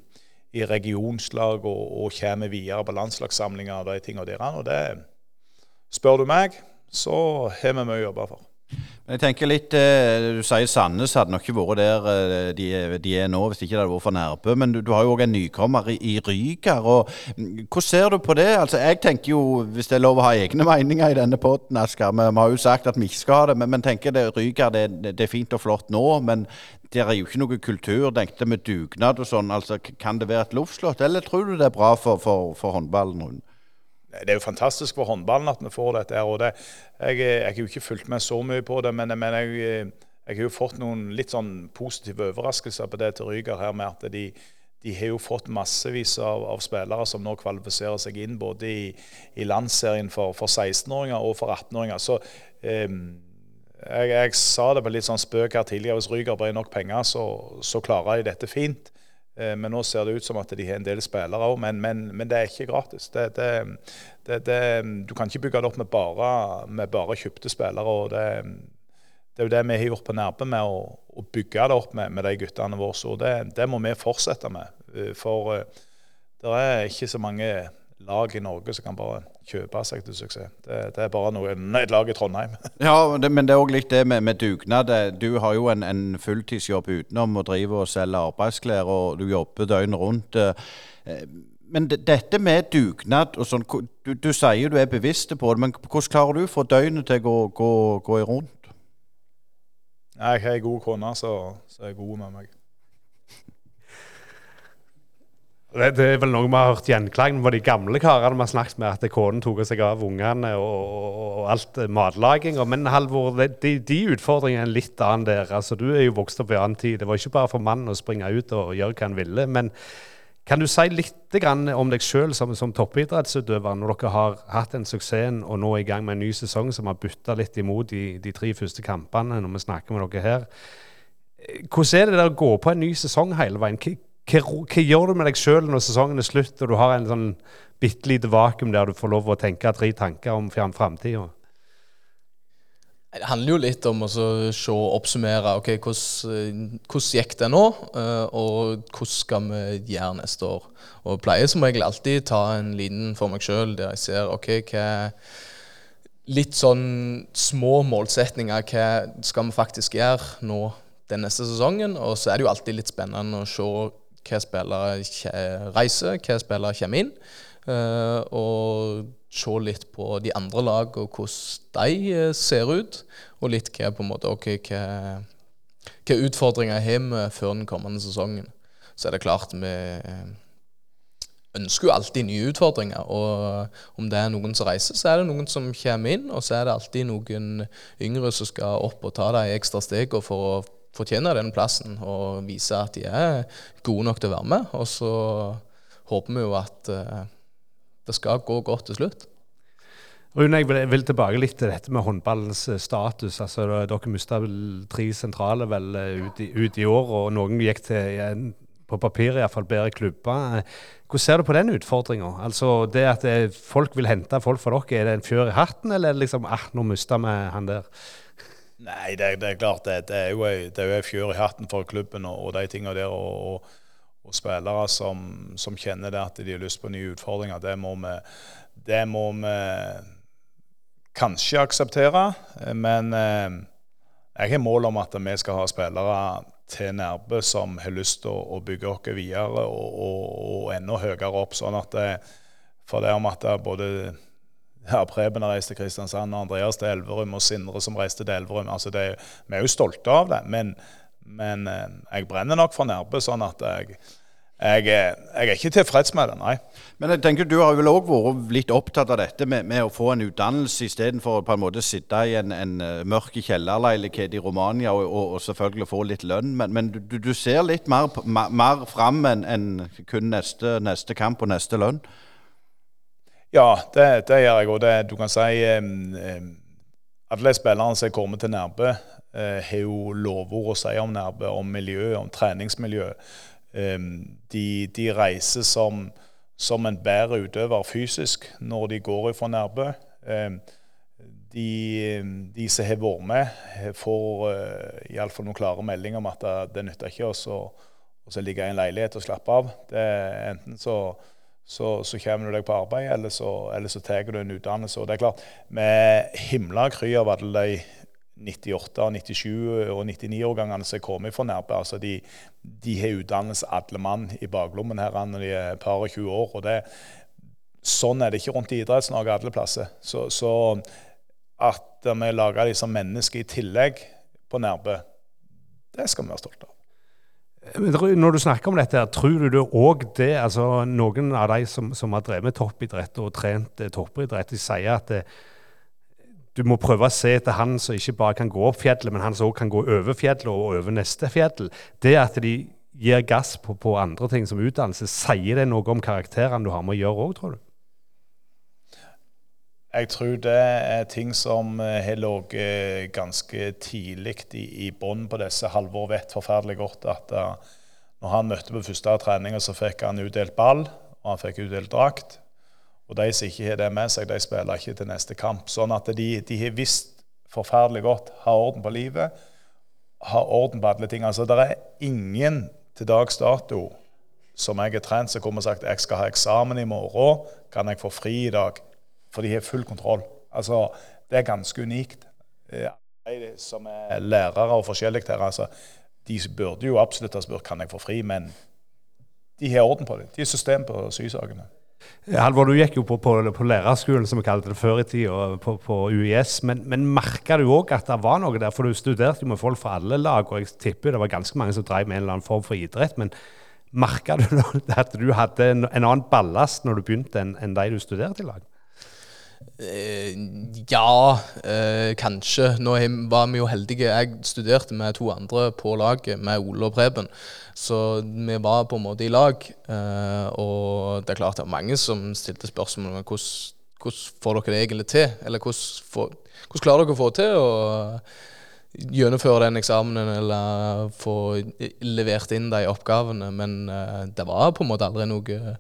i regionslag og, og kommer videre på landslagssamlinger og de tingene der. Og det spør du meg, så har vi mye å jobbe for. Jeg tenker litt, eh, Du sier Sandnes hadde nok ikke vært der eh, de, de er nå, hvis ikke det hadde vært for Nærbø. Men du, du har jo òg en nykommer i, i Ryker. og mm, Hvordan ser du på det? Altså, Jeg tenker jo, hvis det er lov å ha egne meninger i denne potten, Asker Vi, vi har jo sagt at vi ikke skal ha det, men, men tenker det, Ryker det, det, er fint og flott nå. Men det er jo ikke noe kultur Tenkte med dugnad og sånn. altså Kan det være et luftslott, eller tror du det er bra for, for, for håndballen? Det er jo fantastisk for håndballen at vi får dette. her, og det, jeg, jeg har jo ikke fulgt med så mye på det, men, men jeg, jeg, har jo fått noen litt sånn positive overraskelser på det til Ryger her, med at de, de har jo fått massevis av, av, spillere som nå kvalifiserer seg inn både i, i landsserien for, for 16-åringer og for 18-åringer. Så eh, jeg, jeg, sa det på litt sånn spøk her tidligere. Hvis Ryger brer nok penger, så, så klarer de dette fint. Eh, men nå ser det ut som at de har en del spillere òg. Men, men, men, det er ikke gratis. Det, det, det, du kan ikke bygge det opp med bare, med bare kjøpte spillere. og det, er jo det vi har gjort på Nærbø, med å, å, bygge det opp med, med de guttene våre. Så det, må vi fortsette med. Eh, for eh, det er ikke så mange lag i Norge som kan bare kjøpe seg til suksess. Det, det er bare noe, et lag i Trondheim. <laughs> ja, det, men det er òg litt det med, med, dugnad. Du har jo en, en fulltidsjobb utenom å drive og selge arbeidsklær, og du jobber døgnet rundt. Eh, men dette med dugnad og sånn, du, du, sier du er bevisst på det, men hvordan klarer du å få døgnet til å gå, gå, gå rundt? Jeg har ei god kone som er god med meg. Det, det, er vel noe vi har hørt gjenklang på de gamle karene vi har snakket med, at konen tok seg av ungene og, og, og alt matlaginga. Men Halvor, de, de, utfordringene er litt annen der. Altså, du er jo vokst opp i annen tid. Det var ikke bare for mannen å springe ut og gjøre hva han ville. Men kan du si litt om deg sjøl som, som toppidrettsutøver, når dere har hatt en suksessen og nå er i gang med en ny sesong som har bytta litt imot de, de tre første kampene når vi snakker med dere her? Hvordan er det å gå på en ny sesong hele veien? Hva, hva gjør du med deg sjøl når sesongen er slutt og du har en sånn bitte lite vakuum der du får lov å tenke tre tanker om framtida? Det handler jo litt om å se og oppsummere ok, hvordan, hvordan gikk det nå, eh, og hvordan skal vi gjøre neste år. Og Jeg pleier som regel alltid ta en liten for meg sjøl der jeg ser ok, hva Litt sånn små målsetninger. Hva skal vi faktisk gjøre nå den neste sesongen? Og så er det jo alltid litt spennende å se hva spillere reiser, hva spillere kommer inn. Uh, og se litt på de andre lag og hvordan de eh, ser ut. Og litt hva på en måte, okay, hva, hva utfordringer har vi før den kommende sesongen. Så er det klart vi eh, ønsker jo alltid nye utfordringer. Og om det er noen som reiser, så er det noen som kommer inn. Og så er det alltid noen yngre som skal opp og ta de ekstra stegene for å fortjener den plassen og viser at de er gode nok til å være med. Og så håper vi jo at uh, det skal gå godt til slutt. Rune, jeg vil, tilbake litt til dette med håndballens eh, status. Altså, dere mista tre sentrale vel eh, ut i, ut i, år, og noen gikk til på papiret iallfall bedre klubber. Hvordan ser du på den utfordringa? Altså, det at folk vil hente folk fra dere, er det en fjør i hatten, eller er det liksom ah, nå mista vi han der? Nei, det, det, er klart det. Det er jo ei fjør i hatten for klubben og, og de tingene der. Og, og, og spillere som, som, kjenner det at de har lyst på nye utfordringer. Det må vi, det må vi kanskje akseptere. Men eh, jeg har mål om at vi skal ha spillere til Nærbø som har lyst til å, bygge oss videre og, og, enda høyere opp. sånn at det, For det om at det både ja, Preben har reist til Kristiansand, Andreas til Elverum, og Sindre som reiste til Elverum. Altså det, vi er jo stolte av det, men, men eh, jeg brenner nok for Nærbø, sånn at jeg, jeg, jeg, er ikke tilfreds med det, nei. Men jeg tenker Du har vel òg vært litt opptatt av dette med, med å få en utdannelse istedenfor på en måte sitte i en, en eh, mørk kjellerleilighet i Romania og, og, og, selvfølgelig få litt lønn. Men, men du, du, ser litt mer, mer fram enn en kun neste, neste kamp og neste lønn? Ja, det, det gjør jeg. Og det, du kan si um, Alle spillerne som er kommet til Nærbø, uh, har jo lovord å si om Nærbø, om miljø, om treningsmiljø. De, de, reiser som, som en bedre utøver fysisk når de går fra Nærbø. De, de, som har vært med, får uh, iallfall noen klare meldinger om at det nytter ikke oss å ligge i en leilighet og slappe av. Det, enten så, så, så, kommer du deg på arbeid, eller så, eller så tar du en utdannelse. Og det er klart, Med himla kry av alle de 98-, 97- og 99-årgangene som er kommet fra Nærbø, altså de, de har utdannelse alle mann i baklommen her når de er par og 20 år. og det Sånn er det ikke rundt i Idretts-Norge alle plasser. Så, så at vi lager de som mennesker i tillegg på Nærbø, det skal vi være stolte av. Når du snakker om dette, tror du òg det altså Noen av de som, som har drevet med toppidrett og trent eh, toppidrett, de sier at det, eh, du må prøve å se etter han som ikke bare kan gå opp fjellet, men han som òg kan gå over fjellet og over neste fjell. Det at de gir gass på, på andre ting som utdannelse, sier det noe om karakterene du har med å gjøre òg, tror du? Jeg tror det er ting som eh, har ligget ganske tidlig i, i bånn på disse. Halvor vet forferdelig godt at uh, når han møtte på første trening, så fikk han utdelt ball, og han fikk utdelt drakt. Og de som ikke har det med seg, de spiller ikke til neste kamp. Sånn at de, de har visst forferdelig godt, har orden på livet, har orden på alle ting. Altså, Det er ingen til dags dato som jeg har trent, som kommer og sagt jeg skal ha eksamen i morgen, kan jeg få fri i dag? For de har full kontroll. Altså, det er ganske unikt. De som er lærere og forskjellig her, altså, de burde jo absolutt ha spurt kan jeg få fri, men de har orden på det. De har system på sysakene. Halvor, du gikk jo på, på, på, lærerskolen, som vi kalte det før i tida, på, på UiS. Men, men merka du òg at det var noe der? For du studerte jo med folk fra alle lag, og jeg tipper det var ganske mange som drev med en eller annen form for idrett. Men merka du <laughs> at du hadde en, en annen ballast når du begynte, enn en de du studerte i lag? Eh, ja, eh, kanskje. Nå var vi jo heldige. Jeg studerte med to andre på laget, med Ole og Preben. Så vi var på en måte i lag. Eh, og det er klart det var mange som stilte spørsmål om hvordan, hvordan får dere det egentlig til? Eller hvordan, for, hvordan klarer dere å få til å gjennomføre den eksamenen eller få levert inn de oppgavene? Men eh, det var på en måte aldri noe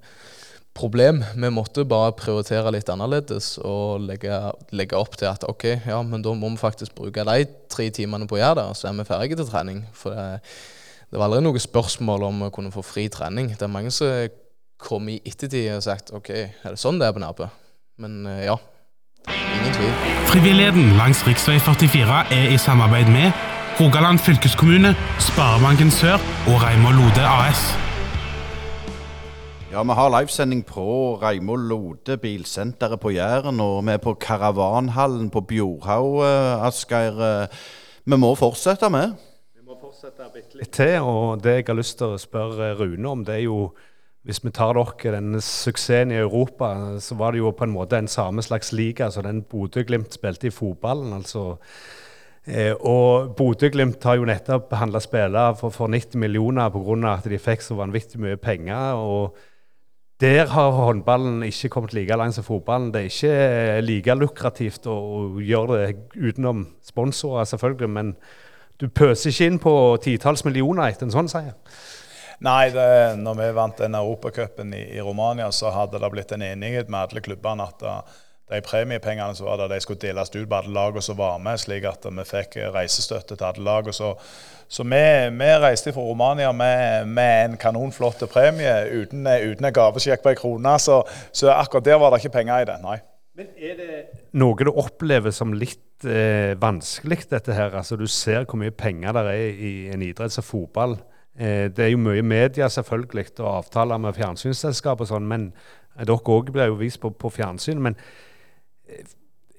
problem. Vi måtte bare prioritere litt annerledes og legge, legge, opp til at ok, ja, men da må vi faktisk bruke de tre timene på å gjøre det, og så er vi ferdige til trening. For det, det var aldri noe spørsmål om å kunne få fri trening. Det er mange som kom i ettertid og sagt ok, er det sånn det er på Nærbø? Men eh, ja, ingen tvil. Frivilligheten langs rv. 44 er i samarbeid med Rogaland fylkeskommune, Sparebanken Sør og Reimar Lode AS. Ja, vi har livesending på Reimold Lode bilsenteret på Jæren. Og vi er på Karavanhallen på Bjorhaug, uh, Asgeir. Uh, vi må fortsette med. Vi må fortsette bitte litt til. Og det jeg har lyst til å spørre Rune om, det er jo hvis vi tar dere denne suksessen i Europa, så var det jo på en måte en samme slags liga som den Bodø-Glimt spilte i fotballen. altså Eh, og Bodø-Glimt har jo nettopp handla spillere for, for 90 millioner pga. at de fikk så vanvittig mye penger. og der har håndballen ikke kommet like langt som fotballen. Det er ikke eh, like lukrativt å, gjøre det utenom sponsorer, selvfølgelig. Men du pøser ikke inn på titalls millioner etter en sånn seier. Nei, det, når vi vant den Europacupen i, i Romania, så hadde det blitt en enighet med alle klubbene at de premiepengene som var der, de skulle deles ut på alle lagene som var med, slik at vi fikk reisestøtte til alle lag. Så, så vi, vi, reiste fra Romania med, med en kanonflott premie uten, uten en gavesjekk på ei krone. Så, så, akkurat der var det ikke penger i det, nei. Men Er det noe du opplever som litt eh, vanskelig, dette her? Altså Du ser hvor mye penger det er i en idrett som fotball. Eh, det er jo mye media selvfølgelig, og avtaler med fjernsynsselskap og sånn, men dere òg blir jo vist på, på fjernsyn. men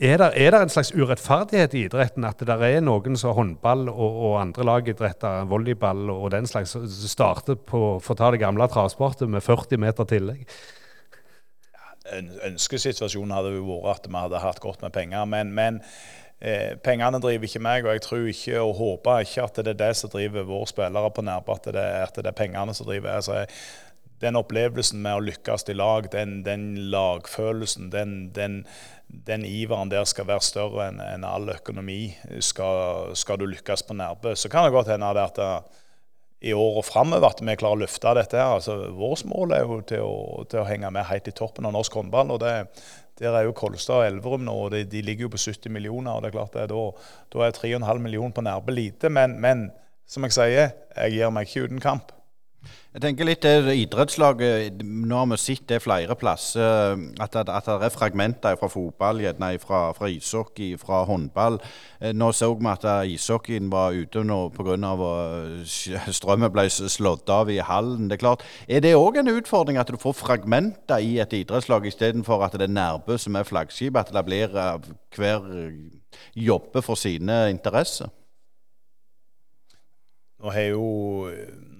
er det, er det, en slags urettferdighet i idretten at det er noen som håndball og, og andre lagidretter, volleyball og den slags, starter på for å ta det gamle travsportet med 40 meter tillegg? Ønskesituasjonen hadde jo vært at vi hadde hatt godt med penger. Men, men eh, pengene driver ikke meg, og jeg tror ikke og håper ikke at det er det som driver våre spillere på nærbart. at, at, det er pengene som driver. Altså, den opplevelsen med å lykkes i lag, den, den lagfølelsen, den, den, den, iveren der skal være større enn en all økonomi. Skal, skal, du lykkes på Nærbø, så kan det godt hende at det, i året framover at vi klarer å løfte dette. her. Altså, Vårt mål er jo til å, til å, henge med helt i toppen av norsk håndball. og det, Der er jo Kolstad og Elverum nå, og de, de, ligger jo på 70 millioner. og det er klart det, Da, da er 3,5 millioner på Nærbø lite. Men, men som jeg sier, jeg gir meg ikke uten kamp. Jeg tenker litt det idrettslaget Nå har vi sett det flere plasser. At, at, at det er fragmenter fra fotball, nei, fra, fra, ishockey, fra håndball. Eh, nå så vi at ishockeyen var ute nå pga. at strømmen ble slått av i hallen. Det Er klart, er det òg en utfordring at du får fragmenter i et idrettslag istedenfor at det er Nærbø som er flaggskipet? At det blir hver jobber for sine interesser? Nå har, jo,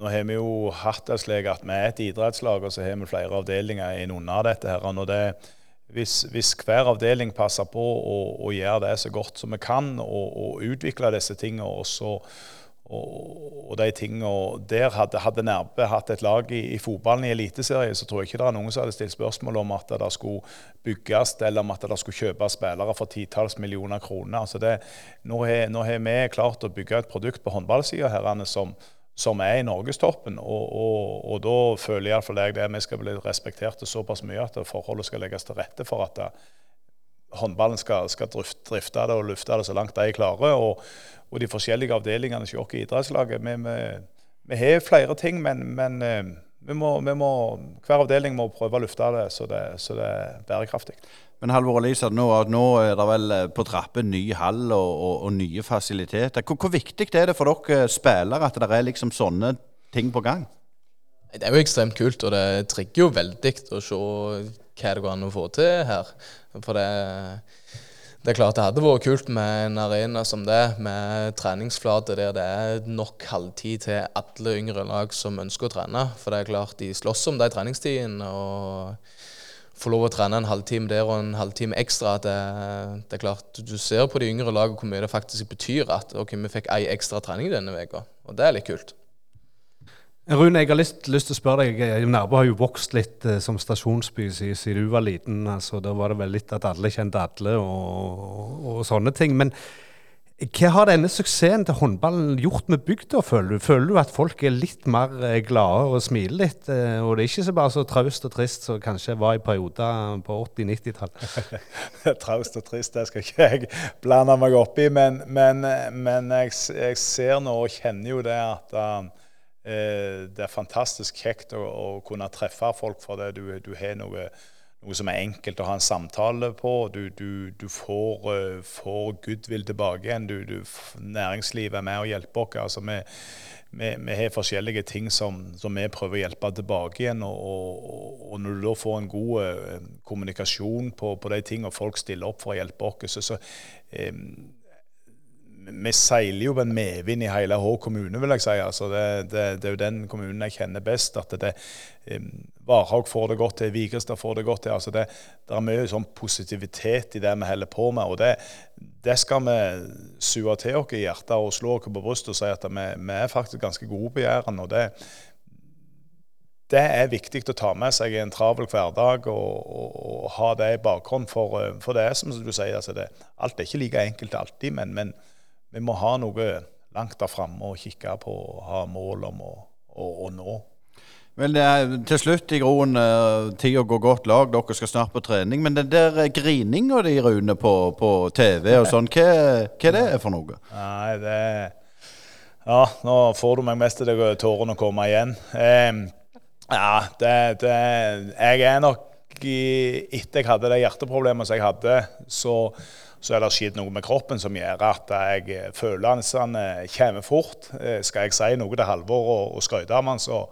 nå har, vi jo hatt det slik at vi er et idrettslag, og så har vi flere avdelinger innunder dette. her, og det, hvis, hvis, hver avdeling passer på å, gjøre det så godt som vi kan, og, og utvikle disse tingene, også, og, og de tingene der hadde, hadde Nærbø hatt et lag i, i fotballen i Eliteserien, så tror jeg ikke det er noen som hadde stilt spørsmål om at det skulle bygges eller om at det skulle kjøpes spillere for titalls millioner kroner. Altså det, nå, har, nå har vi klart å bygge et produkt på håndballsida som, som er i norgestoppen. Og, og, og da føler iallfall jeg det vi skal bli respektert såpass mye at forholdet skal legges til rette for at det, håndballen skal, skal drifte det og lufte det så langt de klarer. Og, og de forskjellige avdelingene hos i idrettslaget. Vi, vi, vi, har flere ting, men, men eh, vi må, vi må, hver avdeling må prøve å lufte det så det, så det er bærekraftig. Men Halvor Elisa, nå, nå, er det vel eh, på trappen ny hall og, og, og nye fasiliteter. Hvor, hvor, viktig er det for dere spillere at det er liksom sånne ting på gang? Det er jo ekstremt kult, og det trigger jo veldig å se hva det går an å få til her. For det, det er klart det hadde vært kult med en arena som det, med treningsflate der det er nok halvtid til alle yngre lag som ønsker å trene. For det er klart de slåss om de treningstidene. og få lov å trene en halvtime der og en halvtime ekstra. Det, det, er klart, Du ser på de yngre lagene hvor mye det faktisk betyr at ok, vi fikk ei ekstra trening denne uka. Og det er litt kult. Rune, jeg har lyst, lyst, til å spørre deg. Eh, Nærbø har jo vokst litt eh, som stasjonsby siden du var liten. altså Da var det vel litt at alle kjente alle og, og, og sånne ting. Men hva har denne suksessen til håndballen gjort med bygda, føler du? Føler du at folk er litt mer eh, glade og smiler litt? Eh, og det er ikke så bare så traust og trist som kanskje var i perioder på 80-90-tallet? <laughs> traust og trist, det skal ikke jeg blande meg opp i. Men, men, men jeg, jeg, ser nå og kjenner jo det at uh, det er fantastisk kjekt å, å kunne treffe folk for det. Du, du har noe, noe, som er enkelt å ha en samtale på. Du, du, du får, uh, får, goodwill tilbake igjen. næringslivet er med og hjelper oss. Altså, vi, vi, vi, har forskjellige ting som, som, vi prøver å hjelpe tilbake igjen. Og, og, og når du da får en god uh, kommunikasjon på, på de tingene, og folk stiller opp for å hjelpe oss, så, så um, vi seiler jo en medvind i hele Hå kommune, vil jeg si. Altså det, det, det, er jo den kommunen jeg kjenner best. at det, Varhaug får det godt til, Vigrestad får det godt til. altså Det, det er mye sånn positivitet i det vi holder på med. og Det, det skal vi sue til oss i hjertet og slå oss på brystet og si at vi, vi, er faktisk ganske gode på Jæren. og det det er viktig å ta med seg i en travel hverdag og, og, og ha det i bakgrunnen. For, for, det er som du sier, altså det, alt er ikke like enkelt alltid, men, men vi må ha noe langt der framme å kikke på og ha mål om å, å, å nå. Vel, er, til slutt i Groen, uh, tida går godt lag, dere skal snart på trening. Men den der uh, grininga di, Rune, på, på, TV og sånn, hva, hva det er for noe? Nei, det Ja, nå får du meg mest til tårene å komme igjen. Um, ja, det, det Jeg er nok Etter jeg hadde det hjerteproblemet som jeg hadde, så så er det skjedd noe med kroppen som gjør at jeg eh, følelsene kommer fort. Eh, skal jeg si noe til Halvor og, og skryte av ham, så,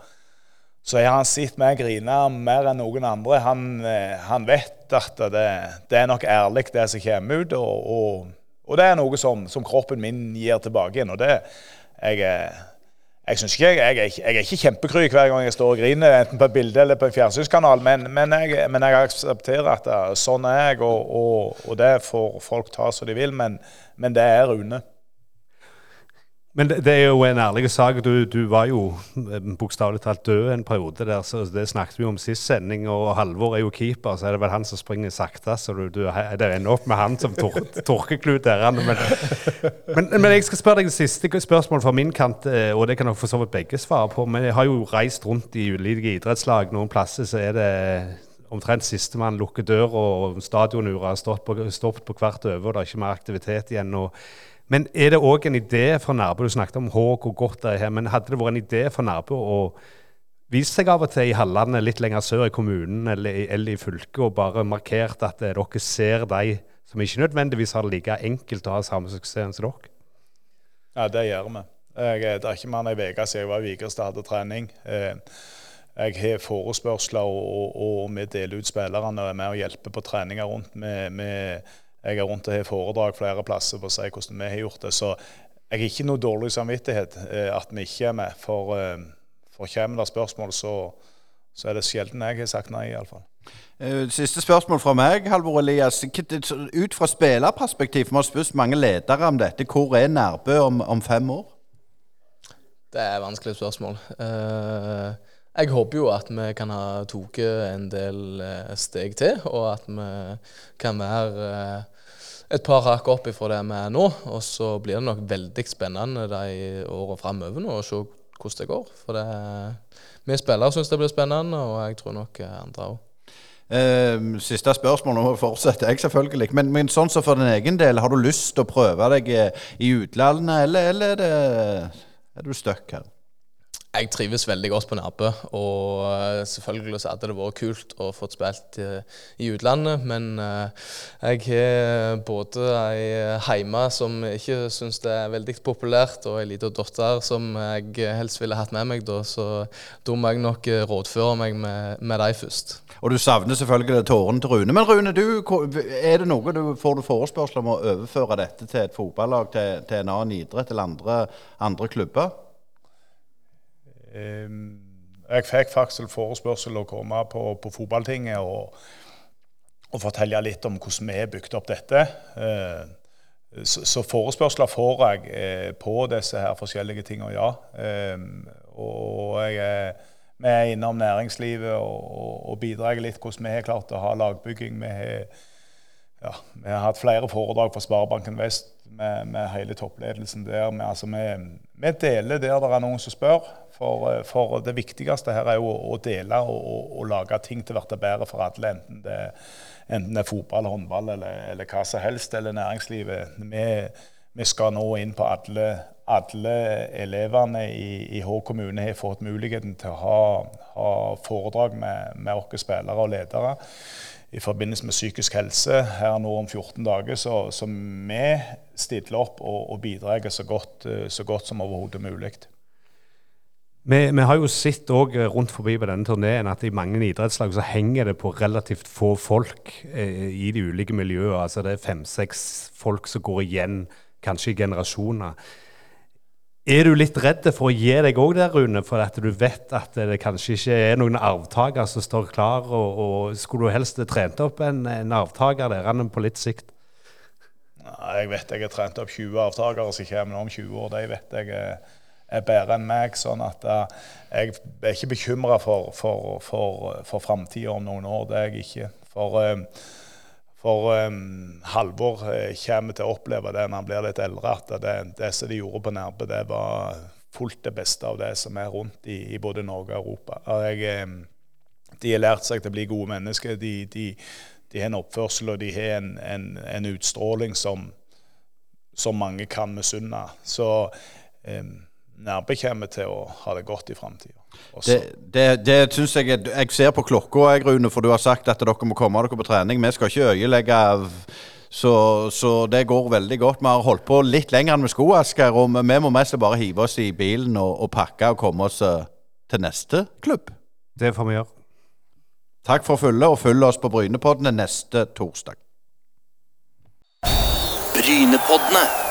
så har han sett meg grine mer enn noen andre. Han, eh, han vet at det, det, er nok ærlig, det som kommer ut. Og, og, og det er noe som, som, kroppen min gir tilbake igjen. Og det jeg jeg, ikke, jeg, jeg, jeg er ikke kjempekry hver gang jeg står og griner, enten på et bilde eller på en fjernsynskanal, men, men, men, jeg, aksepterer at det, sånn er jeg, og, og, og, det får folk ta som de vil. Men, men det er Rune. Men det, det er jo en ærlig sak. Du, du var jo eh, bokstavelig talt død en periode der, så det snakket vi om sist sending. Og Halvor er jo keeper, så er det vel han som springer sakte. Så du, du, det ender opp med han som tor torkeklut der. Men, men, men, jeg skal spørre deg det siste spørsmålet fra min kant, eh, og det kan dere for så vidt begge svare på. Men jeg har jo reist rundt i ulike idrettslag. Noen plasser så er det omtrent sistemann lukker døra, og stadionuret har stått på, på hvert øve, og det er ikke mer aktivitet igjen. og men er det òg en idé for Nærbø? Du snakket om Håk og godt det er her, men hadde det vært en idé for Nærbø å vise seg av og til i hallene litt lenger sør i kommunen eller, eller i fylket og bare markert at eh, dere ser de som ikke nødvendigvis har det like enkelt å ha samme suksess som dere? Ja, det gjør vi. Jeg, det er ikke mer enn ei uke siden jeg var i Vigrestad og hadde trening. Eh, jeg har forespørsler, og, og, og, vi deler ut spillerne og er med og hjelper på treninger rundt med, med jeg er rundt og har foredrag flere plasser for å si hvordan vi har gjort det. Så jeg har ikke noe dårlig samvittighet eh, at vi ikke er med. For, eh, for kommer det spørsmål, så, så, er det sjelden jeg har sagt nei, iallfall. Eh, siste spørsmål fra meg, Halvor Elias. Ut fra spillerperspektiv, vi har spurt mange ledere om dette. Hvor er Nærbø om, om fem år? Det er et vanskelig spørsmål. Uh, jeg håper jo at vi kan ha tatt en del steg til, og at vi kan være et par hakk opp ifra det vi er nå. Og så blir det nok veldig spennende de årene framover nå å se hvordan det går. For det, vi spillere syns det blir spennende, og jeg tror nok andre òg. Uh, siste spørsmål, nå fortsetter jeg selvfølgelig. Men, men sånn som for din egen del, har du lyst til å prøve deg i utlandet, eller, eller er, det, er du stuck her? Jeg trives veldig godt på Nærbø, og eh, selvfølgelig så hadde det vært kult å få spilt i utlandet. Men eh, jeg har både ei hjemme som ikke syns det er veldig populært, og ei lita datter som jeg helst ville hatt med meg, da, så da må jeg nok rådføre meg med, med dem først. Og du savner selvfølgelig tårene til Rune. Men Rune, du, er det noe du får du forespørsel om å overføre dette til et fotballag, til, til en annen idrett eller andre, andre klubber? Jeg fikk faktisk forespørsel å komme på, på fotballtinget og, og, fortelle litt om hvordan vi har bygd opp dette. Ehm, så, forespørsler får jeg eh, på disse her forskjellige tingene, ja. Og jeg vi er innom næringslivet og, og bidrar litt hvordan vi har klart å ha lagbygging. Vi har, ja, vi har hatt flere foredrag for Sparebanken Vest med, med hele toppledelsen der. Vi, altså, vi, vi, deler der det er noen som spør. For, eh, for, det viktigste her er jo å dele og, og, og lage ting til å bli bedre for alle. Enten det, enten det er fotball, håndball eller, eller, hva som helst, eller næringslivet. Vi, vi skal nå inn på alle, alle elevene i, i Hå kommune har fått muligheten til å ha, ha foredrag med, med oss spillere og ledere i forbindelse med psykisk helse her nå om 14 dager. Så, så vi stiller opp og, og bidrar så godt, så godt som overhodet mulig. Vi, vi, har jo sett òg eh, rundt forbi på denne turneen at i mange idrettslag så henger det på relativt få folk eh, i de ulike miljøene. Altså det er fem-seks folk som går igjen, kanskje i generasjoner. Er du litt redd for å gi deg òg der, Rune, for at du vet at det kanskje ikke er noen arvtaker som står klar? Og, og Skulle du helst trent opp en, en arvtaker der på litt sikt? Nei, Jeg vet jeg har trent opp 20 arvtakere som kommer om 20 år. Det vet jeg er bedre enn meg. sånn at uh, jeg er ikke bekymra for, for, for, for framtida om noen år. Det er jeg ikke. For, um, for um, Halvor kommer til å oppleve det når han blir litt eldre, at det, det som de gjorde på Nærbø, det var fullt det beste av det som er rundt i, i både Norge og Europa. Jeg, um, de har lært seg til å bli gode mennesker. De, de, de har en oppførsel og de har en, en, en utstråling som, som mange kan misunne. Så um, Nærbø kommer til å ha det godt i framtida. Det, det, det syns jeg Jeg ser på klokka, jeg, Rune, for du har sagt at dere må komme dere på trening. Vi skal ikke øyelegge så, så, det går veldig godt. Vi har holdt på litt lenger enn vi skulle, Asker. Og vi må mest bare hive oss i bilen og, og pakke og komme oss eh, til neste klubb. Det får vi gjøre. Takk for følget, og følg oss på Brynepoddene neste torsdag. Brynepoddene.